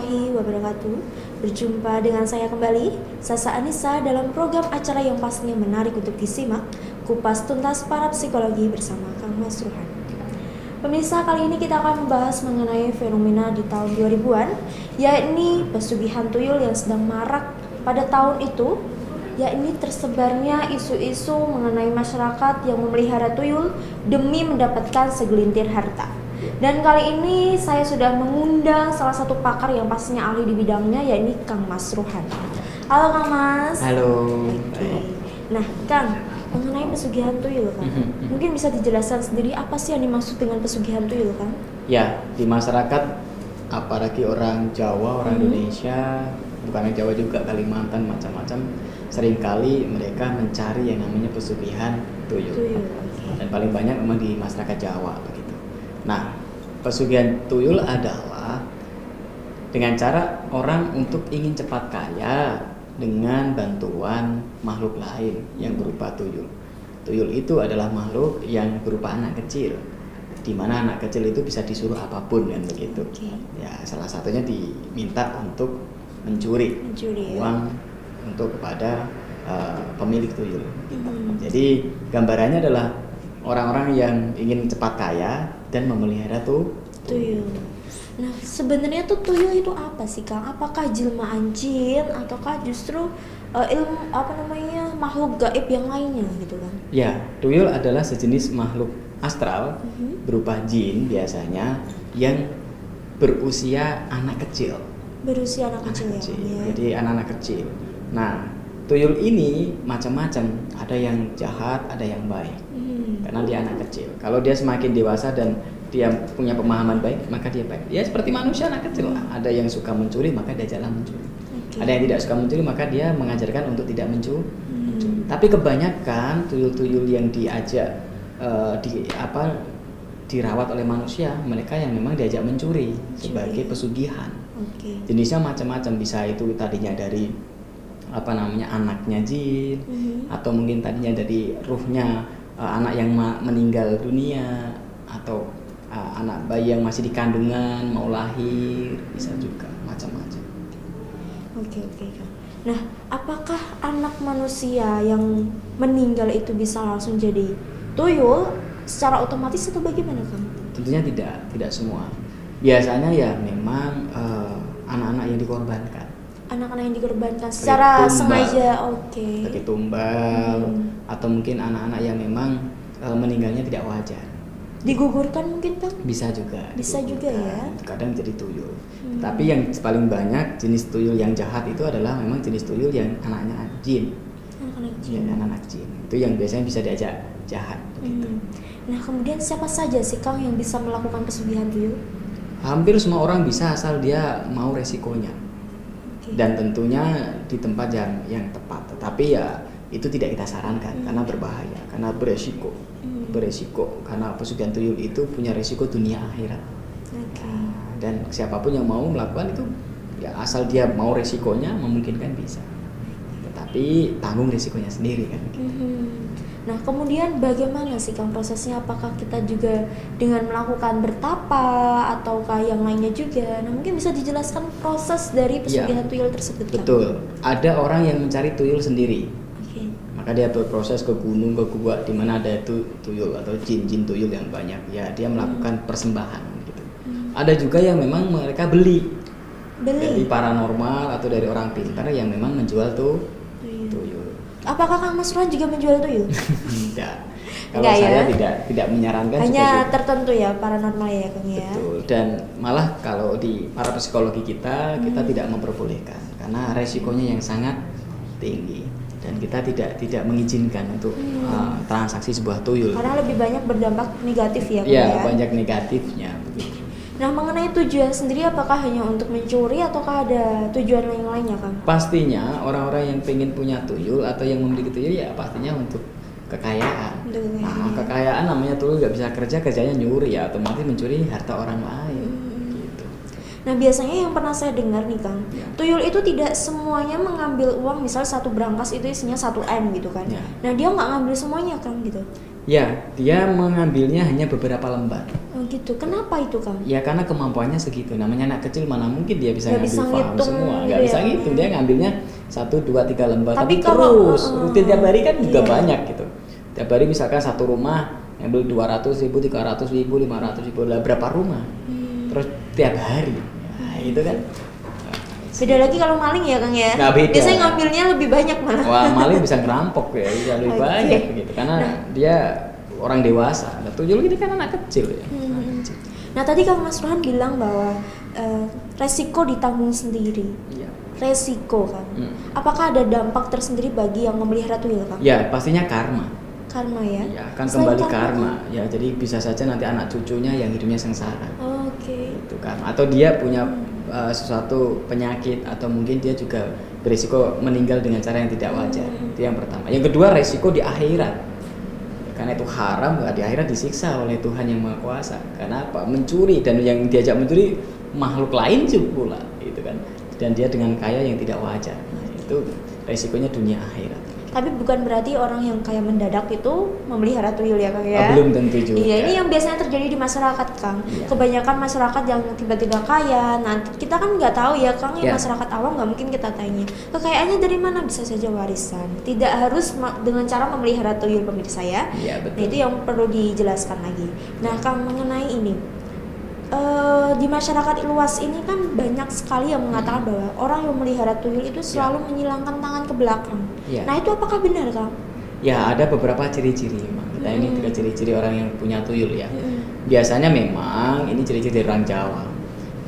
warahmatullahi wabarakatuh Berjumpa dengan saya kembali Sasa Anissa dalam program acara yang pastinya menarik untuk disimak Kupas tuntas para psikologi bersama Kang Mas Ruhan Pemirsa kali ini kita akan membahas mengenai fenomena di tahun 2000-an Yakni pesugihan tuyul yang sedang marak pada tahun itu yakni tersebarnya isu-isu mengenai masyarakat yang memelihara tuyul demi mendapatkan segelintir harta. Dan kali ini saya sudah mengundang salah satu pakar yang pastinya ahli di bidangnya yakni Kang Mas Ruhan. Halo Kang Mas. Halo. Oke. Nah, Kang, mengenai pesugihan tuyul kan. Mungkin bisa dijelaskan sendiri apa sih yang dimaksud dengan pesugihan tuyul kan? Ya, di masyarakat apalagi orang Jawa, orang Mhm. Indonesia, bukan orang Jawa juga Kalimantan macam-macam, sering kali mereka mencari yang namanya pesugihan tuyul. Tuyul. Dan paling banyak memang di masyarakat Jawa begitu. Nah, pesugihan tuyul adalah dengan cara orang untuk ingin cepat kaya dengan bantuan makhluk lain yang berupa tuyul. Tuyul itu adalah makhluk yang berupa anak kecil, di mana anak kecil itu bisa disuruh apa pun kan begitu. Oke. Ya, salah satunya diminta untuk mencuri, Mencuri, ya. uang untuk kepada uh, pemilik tuyul. Mhm. Jadi gambarannya adalah orang-orang yang ingin cepat kaya dan memelihara tuh tuyul. Nah, sebenarnya tuh tuyul itu apa sih, Kang? Apakah jelmaan jin ataukah justru uh, ilmu apa namanya makhluk gaib yang lainnya gitu kan? Ya, tuyul adalah sejenis makhluk astral Mhm. berupa jin biasanya yang berusia anak kecil. Berusia anak Anak kecil, kecil. ya, Kang, ya. Jadi anak-anak kecil. Nah, tuyul ini macam-macam. Ada yang jahat, ada yang baik. Hmm. Karena dia anak kecil. Kalau dia semakin dewasa dan dia punya pemahaman baik, maka dia baik. Ya seperti manusia anak kecil. Ada yang suka mencuri, maka dia jalan mencuri. Oke. Ada yang tidak suka mencuri, maka dia mengajarkan untuk tidak Hmm. mencuri. Tapi kebanyakan tuyul-tuyul yang diajak eh, di apa dirawat oleh manusia, mereka yang memang diajak mencuri sebagai pesugihan. Oke. Jenisnya macam-macam, bisa itu tadinya dari apa namanya anaknya jin, Mhm. atau mungkin tadinya dari ruhnya eh, anak yang ma- meninggal dunia, atau eh, anak bayi yang masih di kandungan mau lahir, bisa juga macam-macam. Oke, oke, Kang. Nah, apakah anak manusia yang meninggal itu bisa langsung jadi tuyul secara otomatis atau bagaimana, Kang? Tentunya tidak, tidak semua. Biasanya ya memang eh, anak-anak yang dikorbankan, Anak-anak yang dikorbankan secara tumbal. sengaja, oke. seperti tumbal, Hmm. atau mungkin anak-anak yang memang eh, meninggalnya tidak wajar. Digugurkan mungkin, Kang? Bisa juga. Bisa juga ya. digugurkan. Kadang jadi tuyul. Hmm. Tapi yang paling banyak jenis tuyul yang jahat itu adalah memang jenis tuyul yang anaknya jin. Anak-anak Ya, jin. anak-anak jin. Itu yang biasanya bisa diajak jahat begitu. Hmm. Nah, kemudian siapa saja sih, Kang, yang bisa melakukan pesugihan tuyul? Hampir semua orang bisa asal dia mau resikonya. Dan tentunya di tempat yang yang tepat. Tetapi ya itu tidak kita sarankan Hmm. karena berbahaya, karena beresiko. Hmm. Beresiko karena pesugihan tuyul itu punya resiko dunia akhirat. Oke. Nah, dan siapa pun yang mau melakukan itu ya asal dia mau resikonya memungkinkan bisa tetapi tanggung resikonya sendiri kan Mhm. Nah, kemudian bagaimana sih Kang prosesnya? Apakah kita juga dengan melakukan bertapa ataukah yang lainnya juga? Nah, mungkin bisa dijelaskan proses dari pesugihan tuyul tersebut, Kang? Iya. betul ada orang yang mencari tuyul sendiri Oke. maka dia berproses ke gunung ke gua di mana ada itu tuyul atau jin-jin tuyul yang banyak ya dia melakukan persembahan gitu Hmm. ada juga yang memang mereka beli dari Beli. paranormal atau dari orang pintar yang memang menjual tuh Apakah Kang Mas Ruhan juga menjual tuyul? tidak kalau Enggak saya ya? tidak tidak menyarankan Hanya seperti tertentu ya paranormal ya, Kang ya. Betul. Dan malah kalau di para psikologi kita kita Hmm. tidak memperbolehkan karena resikonya yang sangat tinggi dan kita tidak tidak mengizinkan untuk Hmm. uh, transaksi sebuah tuyul. Karena lebih banyak berdampak negatif ya, Kang ya ya. banyak negatifnya begitu. Nah, mengenai tujuan sendiri apakah hanya untuk mencuri ataukah ada tujuan lain lainnya, Kang? Pastinya orang-orang yang pengen punya tuyul atau yang memiliki tuyul ya pastinya untuk kekayaan. Untuk Nah, kekayaan. kekayaan namanya tuyul nggak bisa kerja kerjanya nyuri ya otomatis mencuri harta orang lain. Hmm. Gitu. Nah, biasanya yang pernah saya dengar nih, Kang, Ya. tuyul itu tidak semuanya mengambil uang, misal satu berangkas itu isinya 1 M gitu kan. Ya. Nah, dia nggak ngambil semuanya, Kang, gitu. Ya, dia mengambilnya hanya beberapa lembar. Gitu. Kenapa itu, Kang? Ya karena kemampuannya segitu. Namanya anak kecil mana mungkin dia bisa Nggak ngambil bisa ngitung semua. gitu Nggak bisa ngitung. Dia ngambilnya satu, dua, tiga lembar. Tapi Tapi, kalau- terus uh, rutin tiap hari kan juga iya. banyak gitu. Tiap hari misalkan satu rumah ngambil dua ratus ribu, tiga ratus ribu, lima ratus ribu. Lah berapa rumah? Hmm. Terus tiap hari. Nah, itu kan. Beda lagi kalau maling ya, Kang ya. Nggak beda. Biasanya ngambilnya lebih banyak malah. Wah maling bisa ngerampok ya, bisa lebih Oke. banyak gitu. Karena Nah. dia orang dewasa. Nah, tuyul ini kan anak kecil ya. Hmm. Nah, tadi Kang Mas Rohan bilang bahwa eh, resiko ditanggung sendiri. Iya. Resiko, Kang. Hmm. Apakah ada dampak tersendiri bagi yang memelihara tuyul, Kang? Ya pastinya karma. Karma ya. Ya, akan Selain kembali karma. Ya, jadi bisa saja nanti anak cucunya yang hidupnya sengsara. Oke. Itu kan. Atau dia punya uh, sesuatu penyakit atau mungkin dia juga berisiko meninggal dengan cara yang tidak wajar. Hmm. Itu yang pertama. Yang kedua, resiko di akhirat. Karena itu haram, di akhirat disiksa oleh Tuhan yang Maha Kuasa. Karena apa? Mencuri dan yang diajak mencuri makhluk lain juga pula, gitu kan. Dan dia dengan kaya yang tidak wajar. Nah, itu resikonya dunia akhirat. Tapi bukan berarti orang yang kayak mendadak itu memelihara tuyul ya, Kang ya. Ah, belum tentu juga. Iya, ini yang biasanya terjadi di masyarakat, Kang. Iya. Kebanyakan masyarakat yang tiba-tiba kaya. Nah, kita kan nggak tahu ya, Kang, yang Iya. masyarakat awam nggak mungkin kita tanya. Kekayaannya dari mana? Bisa saja warisan. Tidak harus dengan cara memelihara tuyul pemirsa ya. Nah, betul. itu yang perlu dijelaskan lagi. Nah, Kang mengenai ini, eh, di masyarakat luas ini kan banyak sekali yang mengatakan bahwa orang yang memelihara tuyul itu selalu menyilangkan tangan ke belakang. Iya. Nah, itu apakah benar, Kang? Ya ada beberapa ciri-ciri memang. Kita ini Hmm. tiga ciri-ciri orang yang punya tuyul ya. Mm-mm. Biasanya memang ini ciri-ciri orang Jawa.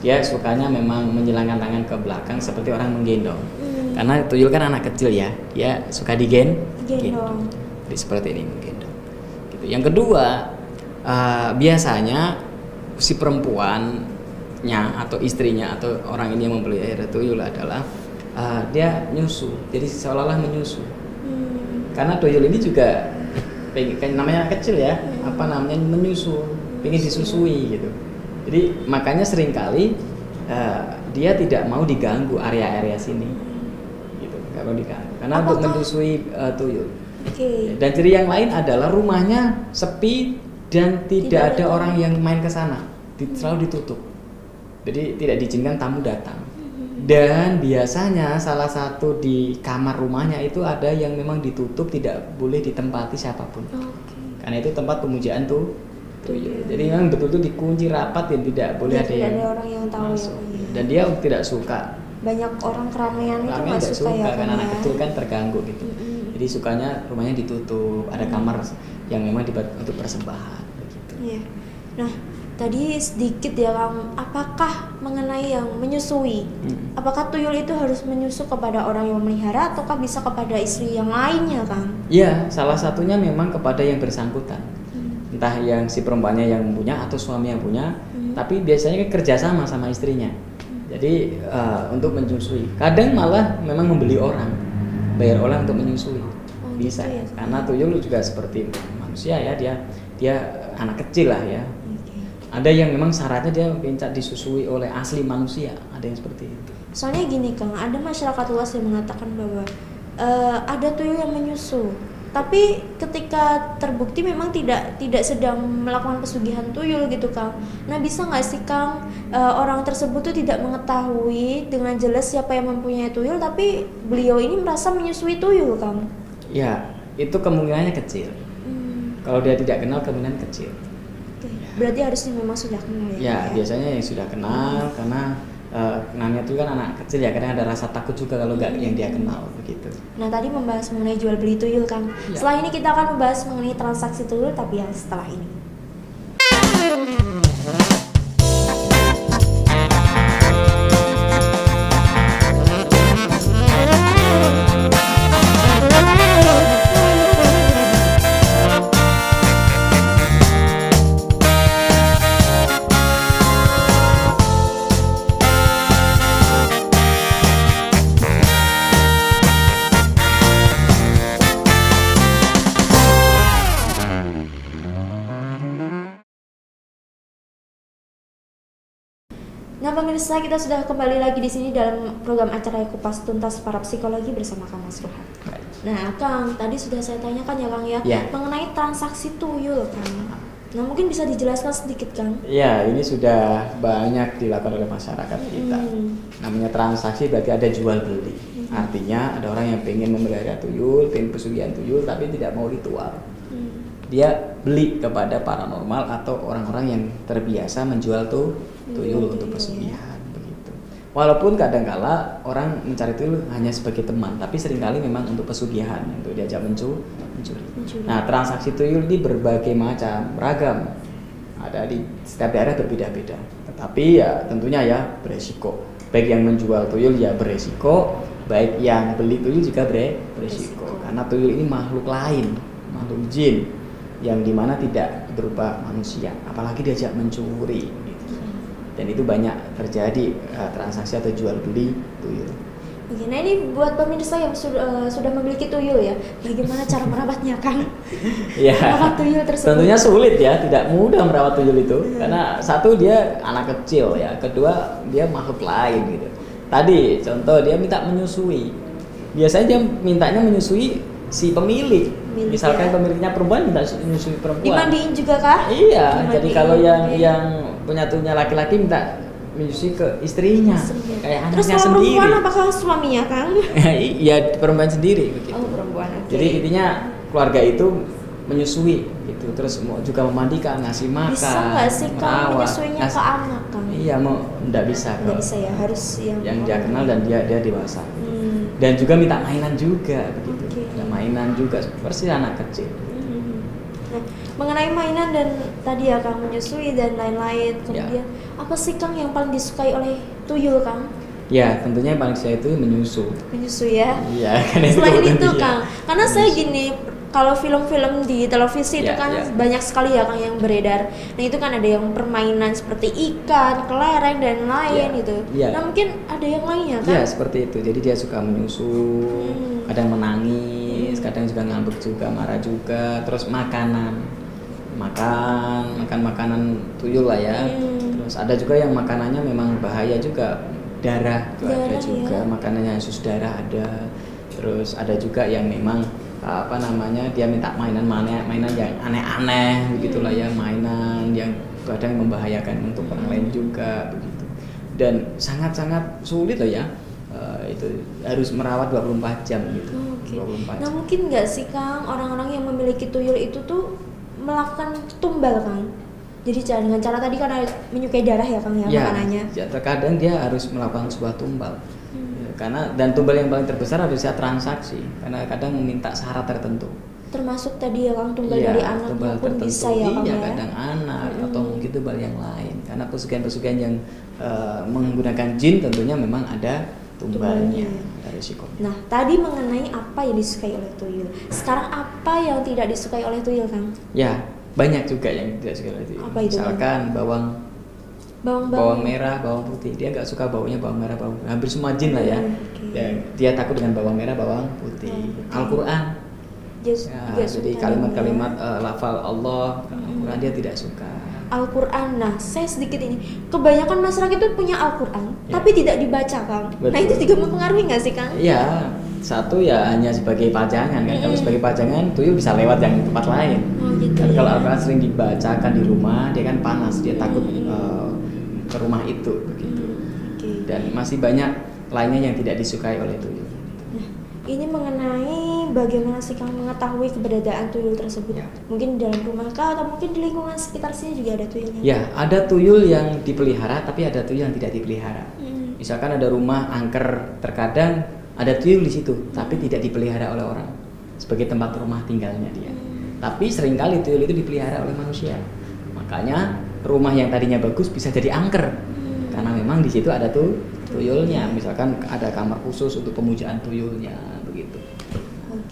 Dia sukanya memang menyilangkan tangan ke belakang seperti orang menggendong. Hmm. Karena tuyul kan anak kecil ya, dia suka digen, Gendong. Jadi seperti ini menggendong. Gitu. Yang kedua, eh, biasanya si perempuannya atau istrinya atau orang ini yang memelihara tuyul adalah eh, dia nyusu. Jadi seolah-olah menyusu Hmm. karena tuyul ini juga pengen namanya kecil ya Hmm. apa namanya menyusu pengen disusui gitu jadi makanya sering kali eh, dia tidak mau diganggu area-area sini gitu nggak mau diganggu karena untuk Apakah- menyusui eh, tuyul Oke. dan ciri yang lain adalah rumahnya sepi dan Tidak tidak, ada orang yang main ke sana Di- selalu ditutup jadi tidak diizinkan tamu datang dan biasanya salah satu di kamar rumahnya itu ada yang memang ditutup tidak boleh ditempati siapa pun Oke. karena itu tempat pemujaan tuh Tuyul. jadi memang betul-betul dikunci rapat dan tidak boleh Biar ada tidak yang ada orang yang tahu ya, masuk. iya. dan dia tidak suka Banyak orang keramaian itu nggak tidak suka, suka, ya, Kang, anak ya? kecil kan terganggu gitu Mm-mm. jadi sukanya rumahnya ditutup ada kamar yang memang dibuat untuk persembahan. Nah, tadi sedikit ya Kang, apakah mengenai yang menyusui? Mm. Apakah tuyul itu harus menyusu kepada orang yang memelihara ataukah bisa kepada istri yang lainnya, Kang? Iya, salah satunya memang kepada yang bersangkutan. Hmm. Entah yang si perempuannya yang punya atau suami yang punya, Hmm. tapi biasanya kerja sama sama istrinya. Jadi eh, untuk menyusui. Kadang malah memang membeli orang, bayar orang untuk menyusui. Oh, Bisa, gitu ya. karena tuyul juga seperti manusia ya, dia dia anak kecil lah ya. Oke. Ada yang memang syaratnya dia minta disusui oleh asli manusia, ada yang seperti itu. Soalnya gini Kang, ada masyarakat luas yang mengatakan bahwa eh, ada tuyul yang menyusu, tapi ketika terbukti memang tidak tidak sedang melakukan pesugihan tuyul gitu Kang. Nah bisa nggak sih Kang eh, orang tersebut tuh tidak mengetahui dengan jelas siapa yang mempunyai tuyul, tapi beliau ini merasa menyusui tuyul Kang. Ya, itu kemungkinannya kecil. Hmm, Kalau dia tidak kenal kemungkinan kecil. oke. Berarti harusnya memang sudah kenal ya. Ya, Kang, biasanya yang sudah kenal karena eh, kenalnya itu kan anak kecil ya, kadang ada rasa takut juga kalau nggak yang dia kenal begitu. Nah tadi membahas mengenai jual beli tuyul Kang. Ya. Setelah ini kita akan membahas mengenai transaksi tuyul tapi ya setelah ini. Pemirsa kita sudah kembali lagi di sini dalam program acara Kupas Tuntas para Psikologi bersama Kang Mas Ruhan. Nah Kang, tadi sudah saya tanyakan ya Kang ya, Ya. mengenai transaksi tuyul Kang. Nah mungkin bisa dijelaskan sedikit Kang. Ya, ini sudah banyak dilakukan oleh masyarakat kita. Hmm. Namanya transaksi berarti ada jual beli. Artinya ada orang yang pengen memelihara tuyul, pengen pesugihan tuyul, tapi tidak mau ritual. Hmm. Dia beli kepada paranormal atau orang-orang yang terbiasa menjual tuh tuyul Hmm, untuk pesugihan begitu. Walaupun kadangkala orang mencari tuyul hanya sebagai teman, tapi sering kali memang untuk pesugihan, untuk diajak mencu mencuri. Mencuri. Nah, transaksi tuyul ini berbagai macam, beragam. Ada di setiap daerah berbeda-beda. Tetapi ya tentunya ya beresiko. Baik yang menjual tuyul ya beresiko, baik yang beli tuyul juga beresiko. Beresiko. Karena tuyul ini makhluk lain, makhluk jin yang di mana tidak berupa manusia, apalagi diajak mencuri. Dan itu banyak terjadi eh, transaksi atau jual beli tuyul. Oke, nah ini buat pemirsa yang sudah eh, sudah memiliki tuyul ya, bagaimana cara merawatnya Kang? Ya. Merawat tuyul tersebut. Tentunya sulit ya, tidak mudah merawat tuyul itu. Karena satu dia anak kecil ya, kedua dia makhluk lain gitu. Tadi contoh dia minta menyusui. Biasanya dia mintanya menyusui si pemilik. Milik, Misalkan ya. pemiliknya perempuan minta menyusui perempuan. Dimandiin juga kah? Iya, jadi Dimandiin, kalau yang oke. yang punya tuyulnya laki-laki minta menyusui ke istrinya, Istrinya. kayak Terus anaknya kalau sendiri. perempuan apakah suaminya Kang? Iya, perempuan sendiri begitu. Oh perempuan. oke. Jadi intinya keluarga itu menyusui gitu, terus mau juga memandikan, ngasih makan, bisa nggak sih merawat, menyusuinya ke anak Kang? Iya, mau enggak bisa Nggak kalau bisa ya, harus yang yang dia kenal dan dia dia dewasa. Hmm. Dan juga minta mainan juga mainan juga persis anak kecil. Hmm. Nah, mengenai mainan dan tadi ya Kang menyusui dan lain-lain, Ya. kemudian apa sih Kang yang paling disukai oleh tuyul Kang? Ya, tentunya yang paling saya itu menyusu. Menyusui ya. Iya, kan itu Selain itu dia. Kang, karena saya gini kalau film-film di televisi itu Ya, kan ya. banyak sekali ya Kang yang beredar. Nah itu kan ada yang permainan seperti ikan, kelereng dan lain Ya, gitu. ya. Nah mungkin ada yang lainnya kan? Ya seperti itu. Jadi dia suka menyusu, Hmm. kadang menangis. Kadang juga ngambek juga, marah juga. Terus makanan, makan, makan makanan tuyul lah ya. Hmm. Terus ada juga yang makanannya memang bahaya juga, darah itu ada Darah, juga. ya. Makanannya sus darah ada. Terus ada juga yang memang apa namanya dia minta mainan mainan mainan yang aneh-aneh begitulah ya mainan yang kadang membahayakan untuk orang lain juga begitu dan sangat-sangat sulit loh ya Eh, itu harus merawat 24 jam gitu 24 Nah mungkin nggak sih Kang orang-orang yang memiliki tuyul itu tuh melakukan tumbal Kang? Jadi dengan cara tadi karena menyukai darah ya Kang ya, ya, makanannya. ya, terkadang dia harus melakukan sebuah tumbal Hmm. Ya, karena dan tumbal yang paling terbesar harusnya transaksi karena kadang meminta syarat tertentu Termasuk tadi ya Kang tumbal Iya, dari anak tumbal pun tertentu. bisa ya Kang iya, ya. kadang anak Mm-mm. atau mungkin tumbal yang lain karena pesugihan-pesugihan yang eh, menggunakan jin tentunya memang ada tumbalnya ada risiko Nah, tadi mengenai apa yang disukai oleh tuyul. Sekarang apa yang tidak disukai oleh tuyul, Kang? ya banyak juga yang tidak suka itu Apa itu, misalkan bawang Bawang bawang merah, bawang putih. Dia nggak suka baunya bawang merah, bawang hampir semua jin lah ya. Hmm, oke. Ya, dia takut dengan bawang merah, bawang putih. Bawang putih. Al-Qur'an. Jas- Ya, jadi kalimat-kalimat eh, lafal Allah, Hmm. Al-Qur'an dia tidak suka. Al-Quran. Nah, saya sedikit ini. Kebanyakan masyarakat itu punya Al-Quran, Ya. tapi tidak dibaca, Kang. Nah, Betul. itu juga mempengaruhi nggak sih, Kang? Iya, satu ya hanya sebagai pajangan kan. Kalau Mm-mm. sebagai pajangan, tuyul bisa lewat yang tempat lain. Oh, gitu. Tapi ya. kalau Al-Quran sering dibacakan di rumah, dia kan panas, dia takut Mm-mm. eh, ke rumah itu begitu. Hmm, oke. Dan masih banyak lainnya yang tidak disukai oleh tuyul. Nah, ini mengenai bagaimana sih Kang mengetahui keberadaan tuyul tersebut? Ya. Mungkin di dalam rumah kah atau mungkin di lingkungan sekitar sini juga ada tuyulnya? Ya, ada tuyul yang dipelihara, tapi ada tuyul yang tidak dipelihara. Hmm. Misalkan ada rumah angker, terkadang ada tuyul di situ, tapi tidak dipelihara oleh orang sebagai tempat rumah tinggalnya dia. Hmm. Tapi sering kali tuyul itu dipelihara oleh manusia. Makanya rumah yang tadinya bagus bisa jadi angker, Hmm. karena memang di situ ada tuh tuyulnya. Misalkan ada kamar khusus untuk pemujaan tuyulnya,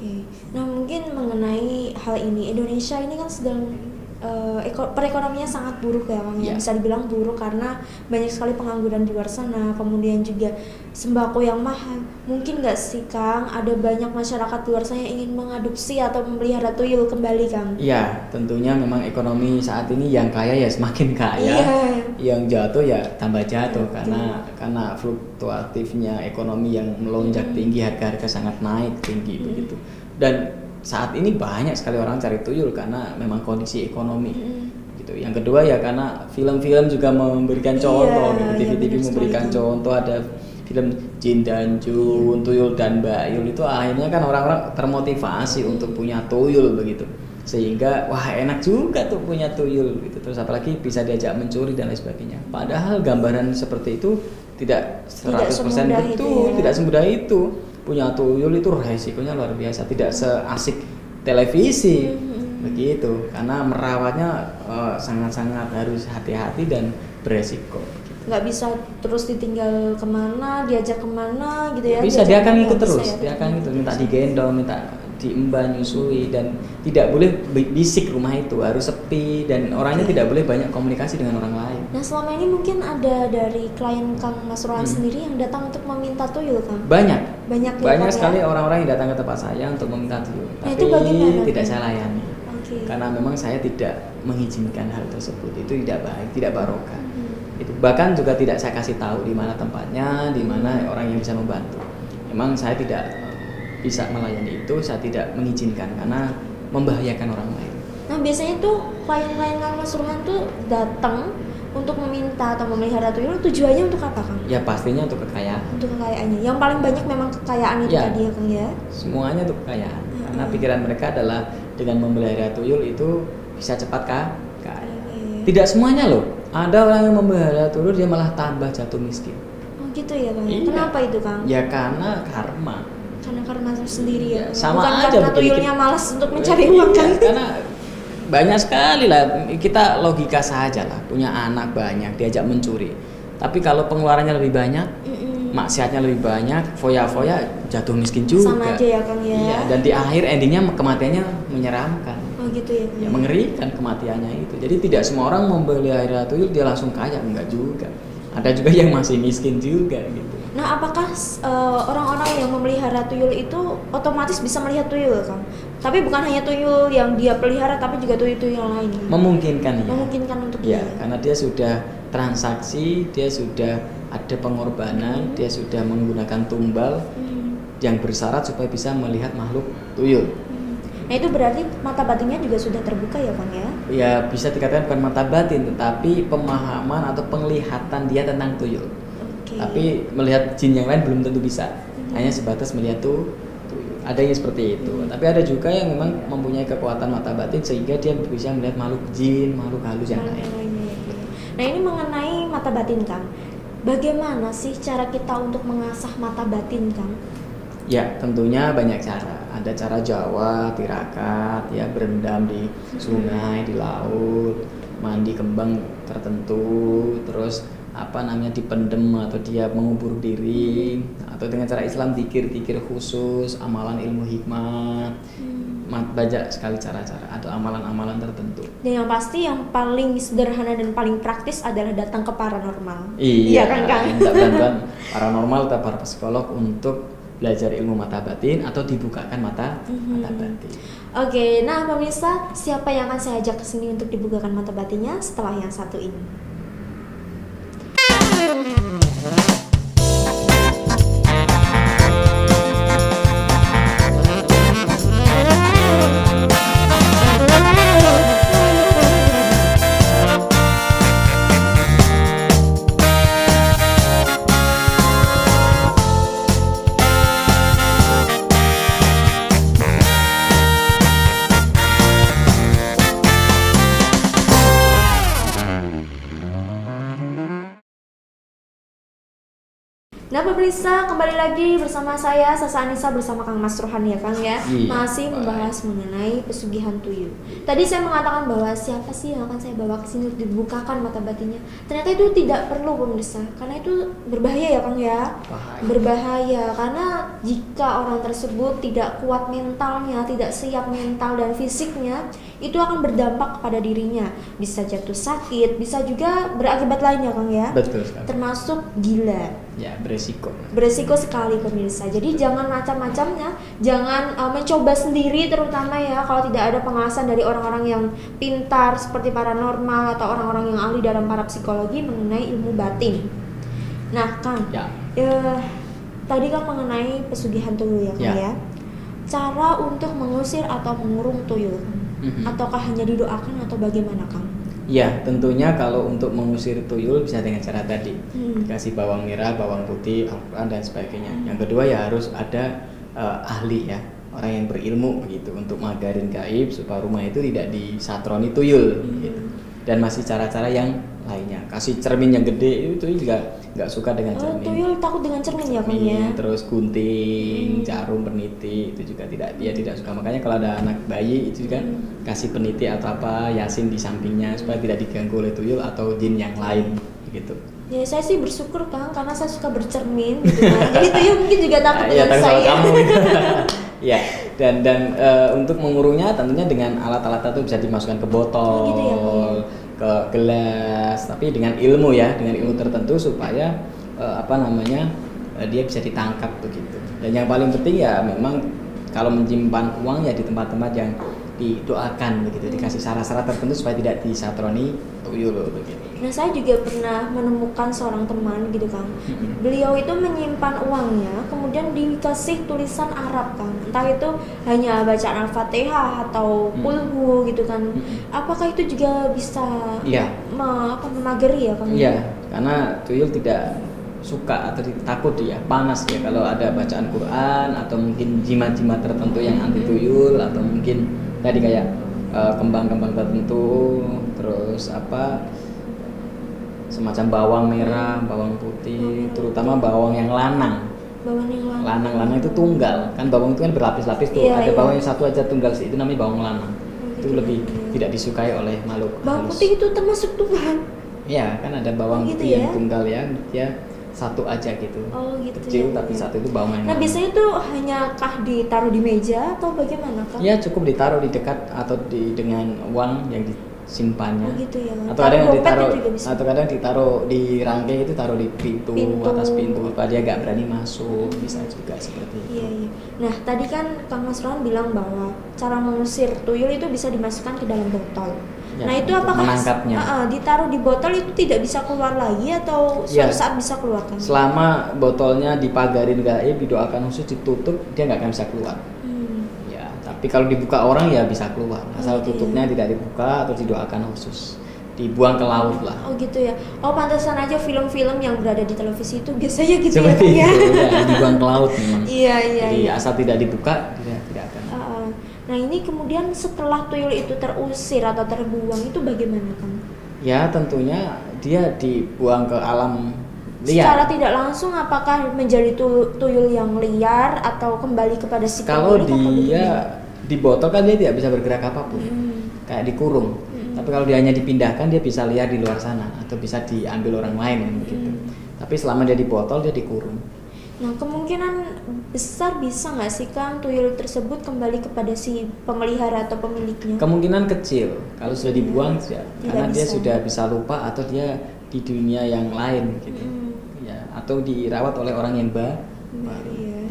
Oke, nah mungkin mengenai hal ini Indonesia ini kan sedang eh, eko- perekonomiannya sangat buruk ya Kang ya. Iya. Bisa dibilang buruk karena banyak sekali pengangguran di luar sana, kemudian juga sembako yang mahal. Mungkin nggak sih Kang ada banyak masyarakat di luar sana yang ingin mengadopsi atau memelihara tuyul kembali Kang? Iya, tentunya memang ekonomi saat ini yang kaya ya semakin kaya, Iya. yang jatuh ya tambah jatuh Betul. karena karena fluktuatifnya ekonomi yang melonjak Mm. tinggi, harga-harga sangat naik tinggi Mm. begitu. Dan saat ini banyak sekali orang cari tuyul karena memang kondisi ekonomi. Mm. gitu. Yang kedua ya karena film-film juga memberikan Iya, contoh, gitu. iya, TV-TV benar memberikan sekali. contoh ada film Jin dan Jun, Tuyul dan Bayul itu akhirnya kan orang-orang termotivasi untuk punya tuyul begitu. Sehingga wah enak juga tuh punya tuyul gitu. Terus apalagi bisa diajak mencuri dan lain sebagainya. Padahal gambaran seperti itu tidak 100% semudah itu betul, ya. tidak semudah itu. Punya tuyul itu resikonya luar biasa, tidak seasik televisi Mhm. begitu karena merawatnya eh, sangat-sangat harus hati-hati dan beresiko nggak bisa terus ditinggal ke mana, diajak ke mana gitu ya? bisa dia akan ikut terus bisa ya? dia akan ikut minta digendong minta diemban nyusui dan tidak boleh bi- bisik rumah itu harus sepi dan orangnya Oke. tidak boleh banyak komunikasi dengan orang lain Nah selama ini mungkin ada dari klien Kang Mas Rohan Hmm. sendiri yang datang untuk meminta tuyul Kang? banyak Banyak ya, banyak sekali ya? orang-orang yang datang ke tempat saya untuk meminta tuyul Nah, tapi itu bagaimana, tidak saya layani Oke. karena memang saya tidak mengizinkan hal tersebut itu tidak baik tidak barokah Mhm. itu bahkan juga tidak saya kasih tahu di mana tempatnya di mana orang yang bisa membantu memang saya tidak bisa melayani itu saya tidak mengizinkan karena membahayakan orang lain Nah biasanya tuh klien-klien Kang Mas Rohan tuh datang untuk meminta atau memelihara tuyul tujuannya untuk apa Kang? ya pastinya untuk kekayaan Untuk kekayaannya. Yang paling banyak memang kekayaan itu Ya. tadi ya Kang ya. semuanya untuk kekayaan karena Mm-mm. pikiran mereka adalah dengan memelihara tuyul itu bisa cepat ka- kaya Oke. tidak semuanya loh ada orang yang memelihara tuyul dia malah tambah jatuh miskin Oh gitu ya Kang. ya? Iya. Kenapa itu Kang? ya karena karma Karena karena sendiri ya. Ya, sama Bukan aja karena tuyulnya malas untuk mencari Iya, uang kan? karena banyak sekali lah. Kita logika saja lah punya anak banyak diajak mencuri. Tapi kalau pengeluarannya lebih banyak Mm-mm. maksiatnya lebih banyak foya-foya jatuh miskin juga. Sama aja ya Kang ya. Iya, dan di akhir endingnya kematiannya menyeramkan. Oh gitu ya ya mengerikan kematiannya itu. Jadi tidak semua orang memelihara tuyul dia langsung kaya. Enggak juga. Ada juga yang masih miskin juga gitu. Nah, apakah eh, orang-orang yang memelihara tuyul itu otomatis bisa melihat tuyul, Kang? Tapi bukan hanya tuyul yang dia pelihara, tapi juga tuyul-tuyul yang lain. memungkinkan ya Memungkinkan untuk Ya, dia. karena dia sudah transaksi, dia sudah ada pengorbanan, Hmm. dia sudah menggunakan tumbal Hmm. yang bersyarat supaya bisa melihat makhluk tuyul. Hmm. Nah, itu berarti mata batinnya juga sudah terbuka ya, Kang ya? Ya, bisa dikatakan bukan mata batin, tetapi pemahaman atau penglihatan dia tentang tuyul. Oke. Tapi melihat jin yang lain belum tentu bisa. Hmm. Hanya sebatas melihat tuh. Ada yang seperti itu. Hmm. Tapi ada juga yang memang mempunyai kekuatan mata batin sehingga dia bisa melihat makhluk jin, makhluk halus yang lain. ya, Kang. Nah, ini mengenai mata batin, Kang. Bagaimana sih cara kita untuk mengasah mata batin, Kang? Ya, tentunya banyak cara. Ada cara Jawa, tirakat, ya berendam di sungai, di laut, mandi kembang tertentu, terus apa namanya dipendem atau dia mengubur diri, atau dengan cara Islam dikir-dikir khusus, amalan ilmu hikmah, Ma- banyak sekali cara-cara atau amalan-amalan tertentu. Dan yang pasti yang paling sederhana dan paling praktis adalah datang ke paranormal. Iya, kan, Kang? minta bantuan paranormal atau para psikolog untuk belajar ilmu mata batin atau dibukakan mata Mhm. mata batin. Oke, nah pemirsa, siapa yang akan saya ajak ke sini untuk dibukakan mata batinnya setelah yang satu ini? Nah pemirsa, kembali lagi bersama saya Sasa Anissa bersama Kang Mas Rohan ya Kang ya Iya, Masih baik. membahas mengenai pesugihan tuyul Tadi saya mengatakan bahwa siapa sih yang akan saya bawa ke sini dibukakan mata batinnya Ternyata itu tidak perlu pemirsa Karena itu berbahaya ya Kang ya Bahaya. Berbahaya karena jika orang tersebut tidak kuat mentalnya, tidak siap mental dan fisiknya itu akan berdampak kepada dirinya. Bisa jatuh sakit bisa juga berakibat lainnya kang ya. Betul sekali. Termasuk gila. Ya beresiko. Beresiko sekali pemirsa. Jadi jangan macam-macamnya. Jangan uh, mencoba sendiri terutama ya kalau tidak ada pengawasan dari orang-orang yang pintar seperti paranormal atau orang-orang yang ahli dalam para psikologi mengenai ilmu batin. Nah kang ya. ya tadi kan mengenai pesugihan tuyul ya kang Ya. ya. Cara untuk mengusir atau mengurung tuyul Mhm. ataukah hanya didoakan atau bagaimana kang Ya, tentunya kalau untuk mengusir tuyul bisa dengan cara tadi. Hmm. Kasih bawang merah, bawang putih, Al-Quran dan sebagainya. Yang kedua ya harus ada eh, ahli ya, orang yang berilmu begitu untuk magarin gaib supaya rumah itu tidak disatroni tuyul Hmm. gitu. Dan masih cara-cara yang lainnya. Kasih cermin yang gede itu juga nggak suka dengan oh cermin. tuyul takut dengan cermin ya Cermin, ya terus gunting, Hmm. jarum peniti itu juga tidak dia tidak suka. Makanya kalau ada anak bayi itu juga Hmm. kasih peniti atau apa yasin di sampingnya supaya tidak diganggu oleh tuyul atau jin yang lain gitu. Ya saya sih bersyukur Kang karena saya suka bercermin gitu kan. Jadi tuyul mungkin juga takut iya, dengan sama saya. kamu. ya, dan dan eh, untuk mengurungnya tentunya dengan alat-alat itu bisa dimasukkan ke botol, Oh, gitu ya, Kang? Ke gelas, tapi dengan ilmu ya, dengan ilmu tertentu supaya eh, apa namanya eh, dia bisa ditangkap begitu. Dan yang paling penting ya memang kalau menyimpan uang ya di tempat-tempat yang didoakan begitu, dikasih syarat-syarat tertentu supaya tidak disatroni tuyul begitu. Nah saya juga pernah menemukan seorang teman gitu Kang. Mm-mm. Beliau itu menyimpan uangnya, kemudian dikasih tulisan Arab Kang. Entah itu hanya bacaan Al-Fatihah atau Hmm. kulhu gitu kan. Mm-mm. Apakah itu juga bisa Iya. me- apa, memagari ya Kang? Iya, karena tuyul tidak suka atau takut dia panas ya kalau ada bacaan Quran atau mungkin jimat-jimat tertentu yang anti tuyul atau mungkin tadi kayak eh, kembang-kembang tertentu terus apa semacam bawang merah, bawang putih, terutama bawang yang lanang. Bawang yang lanang. Lanang-lanang itu tunggal, kan bawang itu kan berlapis-lapis tuh. Iya, ada iya. bawang yang satu aja tunggal sih, itu namanya bawang lanang. Oh, Itu gitu. lebih Iya. tidak disukai oleh makhluk Bawang halus. putih itu termasuk Tuhan. Iya, kan ada bawang Oh, gitu putih yang ya? tunggal ya, dia satu aja gitu. Oh gitu Kecil ya. tapi satu itu bawang yang Nah lama. biasanya hanya kah ditaruh di meja atau bagaimana Kang? Ya cukup ditaruh di dekat atau di dengan uang yang disimpannya. Oh, gitu ya. Atau Taruh ada yang dompet ditaruh bisa. atau kadang ditaruh di rangkai itu taruh di pintu, Pintu. atas pintu supaya dia nggak berani masuk, bisa juga seperti itu. Iya iya. Nah tadi kan Kang Mas Rohan bilang bahwa cara mengusir tuyul itu bisa dimasukkan ke dalam botol. Ya, nah itu apakah menangkapnya. Ah, ah, ditaruh di botol itu tidak bisa keluar lagi atau suatu Ya. saat bisa keluar kan? Selama botolnya dipagarin gaib, didoakan khusus ditutup, dia nggak akan bisa keluar. Ya, tapi kalau dibuka orang ya bisa keluar. Asal ya. tutupnya tidak dibuka atau didoakan khusus. Dibuang ke laut lah. Oh gitu ya. Oh pantesan aja film-film yang berada di televisi itu biasanya gitu Seperti ya. Kang, itu, ya, dibuang ke laut memang. Iya iya. Jadi iya. asal tidak dibuka, dia tidak akan. Ah. Nah ini kemudian setelah tuyul itu terusir atau terbuang itu bagaimana Kang? Ya, tentunya dia dibuang ke alam Secara liar. tidak langsung apakah menjadi tu- tuyul yang liar atau kembali kepada si Kalau dia di botol kan dia tidak bisa bergerak apa pun. Hmm. Kayak dikurung. Hmm. Tapi kalau dia hanya dipindahkan, dia bisa liar di luar sana atau bisa diambil orang lain kan begitu. Hmm. Tapi selama dia di botol dia dikurung. Nah kemungkinan besar bisa nggak sih Kang tuyul tersebut kembali kepada si pemelihara atau pemiliknya? Kemungkinan kecil kalau sudah dibuang ya, Tidak karena dia bisa. sudah bisa lupa atau dia di dunia yang lain gitu. Hmm. Ya, atau dirawat oleh orang yang ba Benar, baru. iya.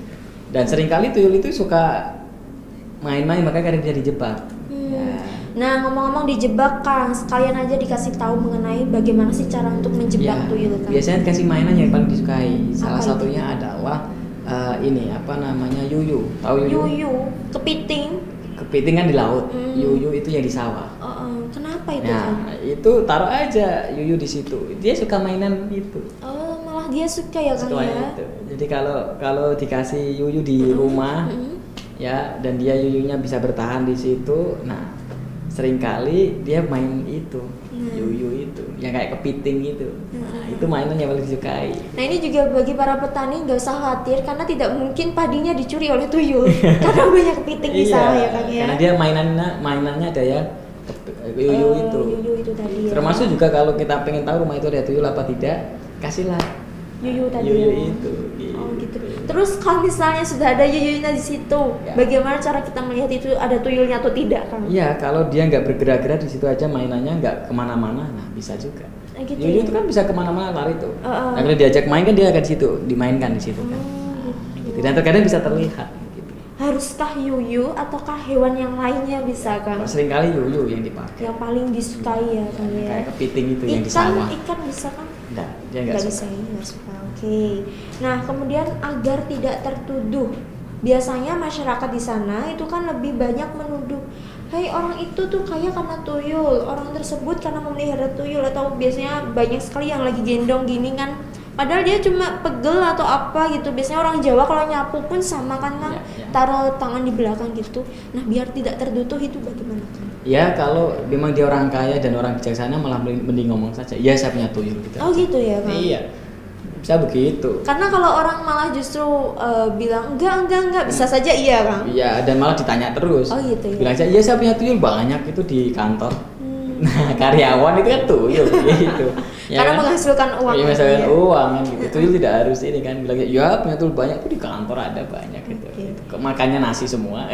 Dan sering kali tuyul itu suka main-main makanya kadang dia dijebak. Hmm. Ya. Nah ngomong-ngomong dijebak Kang, sekalian aja dikasih tahu mengenai bagaimana sih cara untuk menjebak Ya, tuyul Kang? biasanya dikasih mainan yang paling disukai. Salah Apa itu? satunya adalah eh, ini apa namanya yuyu. Tahu yuyu? Yuyu, kepiting. Kepiting kan di laut. Hmm. Yuyu itu yang di sawah. Oh, oh, kenapa itu? Nah, itu taruh aja yuyu di situ. Dia suka mainan itu. Oh malah dia suka ya Suka ya? itu. Jadi kalau kalau dikasih yuyu di rumah Mm-mm. Ya dan dia yuyunya bisa bertahan di situ, nah sering kali dia main itu Hmm. yuyu itu yang kayak kepiting itu. Nah, Hmm. itu mainan yang paling disukai. Nah ini juga bagi para petani nggak usah khawatir karena tidak mungkin padinya dicuri oleh tuyul karena banyak kepiting di sawah ya Kang ya. Iya, Karena dia mainannya mainannya ada ya yuyu Oh, itu. yuyu itu tadi ya. Termasuk juga kalau kita pengen tahu rumah itu ada tuyul apa tidak, kasihlah yuyu tadi yuyu ya. itu Oh gitu. Terus kalau misalnya sudah ada yuyunya di situ, Ya. bagaimana cara kita melihat itu ada tuyulnya atau tidak, Kang? Iya, kalau dia nggak bergerak-gerak di situ aja mainannya nggak ke mana-mana, nah bisa juga. Ah, gitu Yuyu ya? itu kan bisa ke mana-mana lari tuh. Uh-uh. Nah, kalau diajak main kan dia akan di situ, dimainkan di situ kan. Oh, gitu. Gitu. Dan terkadang bisa terlihat. Gitu. Haruskah yuyu ataukah hewan yang lainnya bisa, Kang? Seringkali yuyu yang dipakai. Yang paling disukai ya, Kang ya. Kayak kepiting itu yang di Ikan, sawah. ikan bisa kan? Enggak, dia nggak Nggak suka. bisa ya, nggak suka. Oke. Nah, kemudian agar tidak tertuduh, biasanya masyarakat di sana itu kan lebih banyak menuduh, Hei orang itu tuh kaya karena tuyul, orang tersebut karena memelihara tuyul atau biasanya banyak sekali yang lagi gendong gini kan. Padahal dia cuma pegel atau apa gitu. Biasanya orang Jawa kalau nyapu pun sama kan kan, Ya, ya. taruh tangan di belakang gitu. Nah biar tidak tertuduh itu bagaimana? Ya kalau memang dia orang kaya dan orang bijaksana malah mending ngomong saja. Ya saya punya tuyul gitu. Oh aja. gitu ya kan? Iya. Bisa begitu. Karena kalau orang malah justru eh, bilang enggak enggak enggak bisa saja iya kan? Iya, dan malah ditanya terus. Oh, gitu ya. Bilang aja, iya saya punya tuyul banyak itu di kantor. Hmm. Nah, karyawan itu kan tuyul gitu. Karena menghasilkan uang Iya, kan, menghasilkan ya. uang kan gitu. Tuyul tidak harus ini kan bilangnya, ya punya tuyul banyak itu di kantor ada banyak gitu. Oke. gitu. Kok Makannya nasi semua.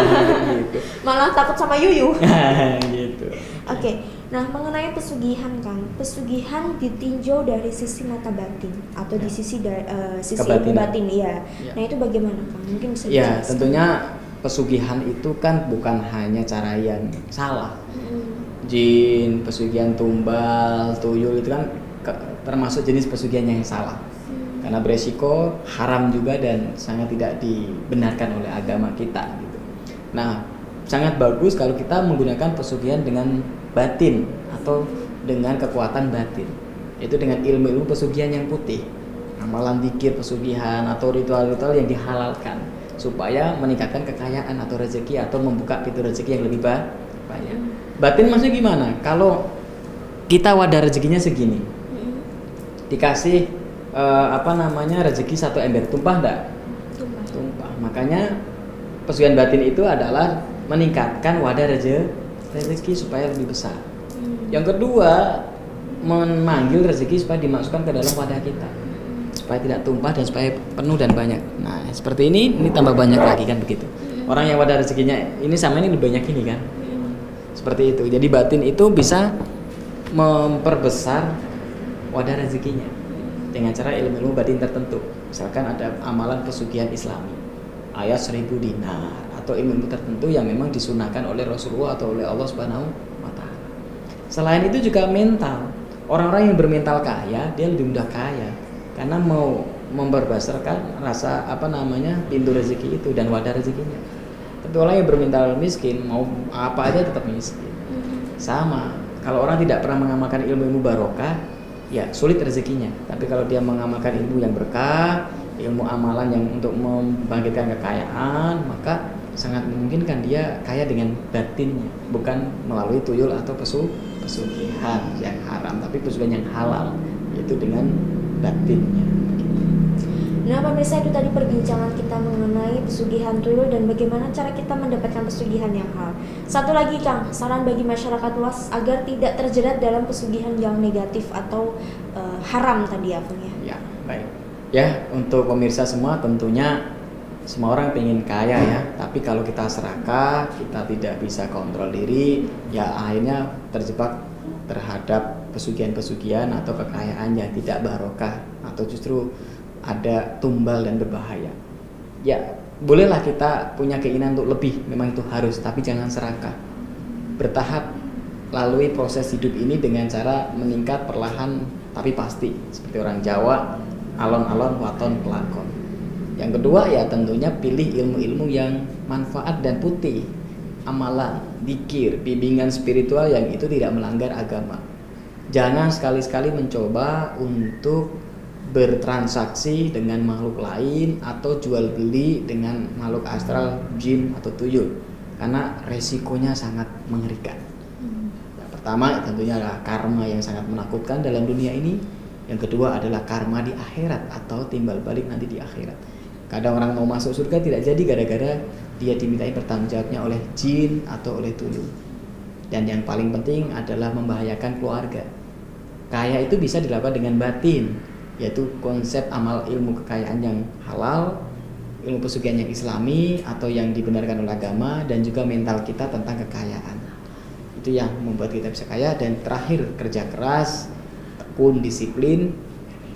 gitu. Malah takut sama yuyu. gitu. Oke, nah mengenai pesugihan Kang, pesugihan ditinjau dari sisi mata batin atau di Ya. sisi da- eh, sisi Kebatinan. batin ya. Ya. Nah itu bagaimana Kang? Mungkin bisa Ya, tentunya pesugihan itu kan bukan hanya cara yang salah. Mm, Jin, pesugihan tumbal, tuyul itu kan ke- termasuk jenis pesugihan yang salah. mm, karena beresiko haram juga dan sangat tidak dibenarkan oleh agama kita gitu. Nah, sangat bagus kalau kita menggunakan pesugihan dengan batin atau dengan kekuatan batin. Itu dengan ilmu-ilmu pesugihan yang putih. Amalan dikir pesugihan atau ritual-ritual yang dihalalkan supaya meningkatkan kekayaan atau rezeki atau membuka pintu rezeki yang lebih ba- banyak. Batin maksudnya gimana? Kalau kita wadah rezekinya segini, mm, dikasih eh, apa namanya rezeki satu ember tumpah enggak tumpah. tumpah. Makanya pesugihan batin itu adalah meningkatkan wadah reje rezeki supaya lebih besar. Mm, yang kedua memanggil rezeki supaya dimasukkan ke dalam wadah kita. Supaya tidak tumpah dan supaya penuh dan banyak. Nah seperti ini ini tambah banyak lagi kan begitu. Orang yang wadah rezekinya ini sama ini lebih banyak ini kan seperti itu jadi batin itu bisa memperbesar wadah rezekinya dengan cara ilmu-ilmu batin tertentu misalkan ada amalan pesugihan islami ayat seribu dinar atau ilmu tertentu yang memang disunahkan oleh Rasulullah atau oleh Allah Subhanahu wa taala. Selain itu juga mental. Orang-orang yang bermental kaya, dia lebih mudah kaya karena mau memperbesarkan rasa apa namanya pintu rezeki itu dan wadah rezekinya. Tapi orang yang bermental miskin mau apa aja tetap miskin. mm, Sama. Kalau orang tidak pernah mengamalkan ilmu-ilmu barokah, ya sulit rezekinya. Tapi kalau dia mengamalkan ilmu yang berkah, ilmu amalan yang untuk membangkitkan kekayaan, maka sangat memungkinkan dia kaya dengan batinnya, bukan melalui tuyul atau pesu pesugihan yang haram, tapi pesugihan yang halal, yaitu dengan batinnya. Nah, pemirsa itu tadi perbincangan kita mengenai pesugihan tuyul dan bagaimana cara kita mendapatkan pesugihan yang halal. Satu lagi, Kang, saran bagi masyarakat luas agar tidak terjerat dalam pesugihan yang negatif atau eh, haram tadi ya, Kang ya. Ya, baik. Ya, untuk pemirsa semua tentunya semua orang pengen kaya ya, tapi kalau kita serakah, kita tidak bisa kontrol diri, ya akhirnya terjebak terhadap pesugihan-pesugihan atau kekayaan yang tidak barokah atau justru ada tumbal dan berbahaya. Ya, bolehlah kita punya keinginan untuk lebih, memang itu harus, tapi jangan serakah. Bertahap lalui proses hidup ini dengan cara meningkat perlahan tapi pasti seperti orang Jawa alon-alon waton pelakon yang kedua ya tentunya pilih ilmu-ilmu yang manfaat dan putih amalan, dikir, bimbingan spiritual yang itu tidak melanggar agama jangan sekali-sekali mencoba untuk bertransaksi dengan makhluk lain atau jual beli dengan makhluk astral, jin atau tuyul karena resikonya sangat mengerikan yang pertama tentunya adalah karma yang sangat menakutkan dalam dunia ini. Yang kedua adalah karma di akhirat atau timbal balik nanti di akhirat. Kadang orang mau masuk surga tidak jadi gara-gara dia dimintai pertanggungjawabnya oleh jin atau oleh tuyul. Dan yang paling penting adalah membahayakan keluarga. Kaya itu bisa dilakukan dengan batin, yaitu konsep amal ilmu kekayaan yang halal, ilmu pesugihan yang islami atau yang dibenarkan oleh agama dan juga mental kita tentang kekayaan. Itu yang membuat kita bisa kaya dan terakhir kerja keras, tekun, disiplin,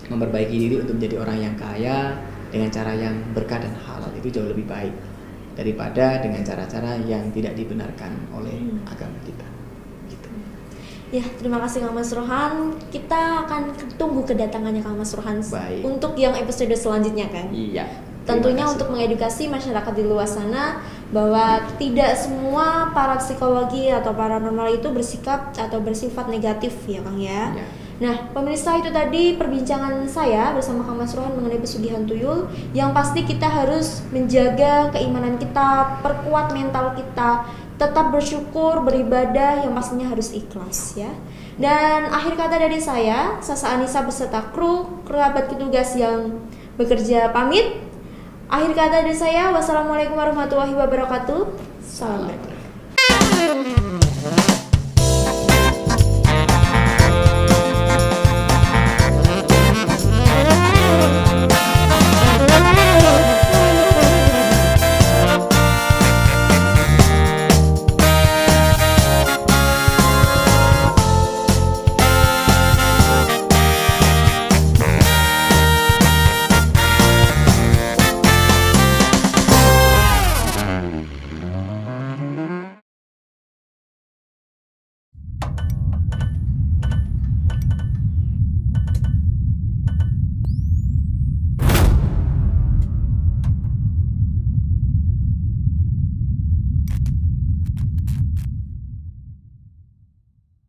memperbaiki diri untuk menjadi orang yang kaya dengan cara yang berkah dan halal itu jauh lebih baik daripada dengan cara-cara yang tidak dibenarkan oleh hmm. agama kita. Ya, terima kasih Kang Mas Rohan. Kita akan tunggu kedatangannya Kang Mas Rohan Baik. untuk yang episode selanjutnya kan. Iya. Tentunya untuk mengedukasi masyarakat di luar sana bahwa tidak semua para psikologi atau paranormal itu bersikap atau bersifat negatif ya Kang ya. ya Nah, pemirsa itu tadi perbincangan saya bersama Kang Mas Rohan mengenai pesugihan tuyul. Yang pasti kita harus menjaga keimanan kita, perkuat mental kita, tetap bersyukur, beribadah yang pastinya harus ikhlas ya. Dan akhir kata dari saya, Sasa Anissa beserta kru, kerabat petugas yang bekerja pamit. Akhir kata dari saya, wassalamualaikum warahmatullahi wabarakatuh. Salam.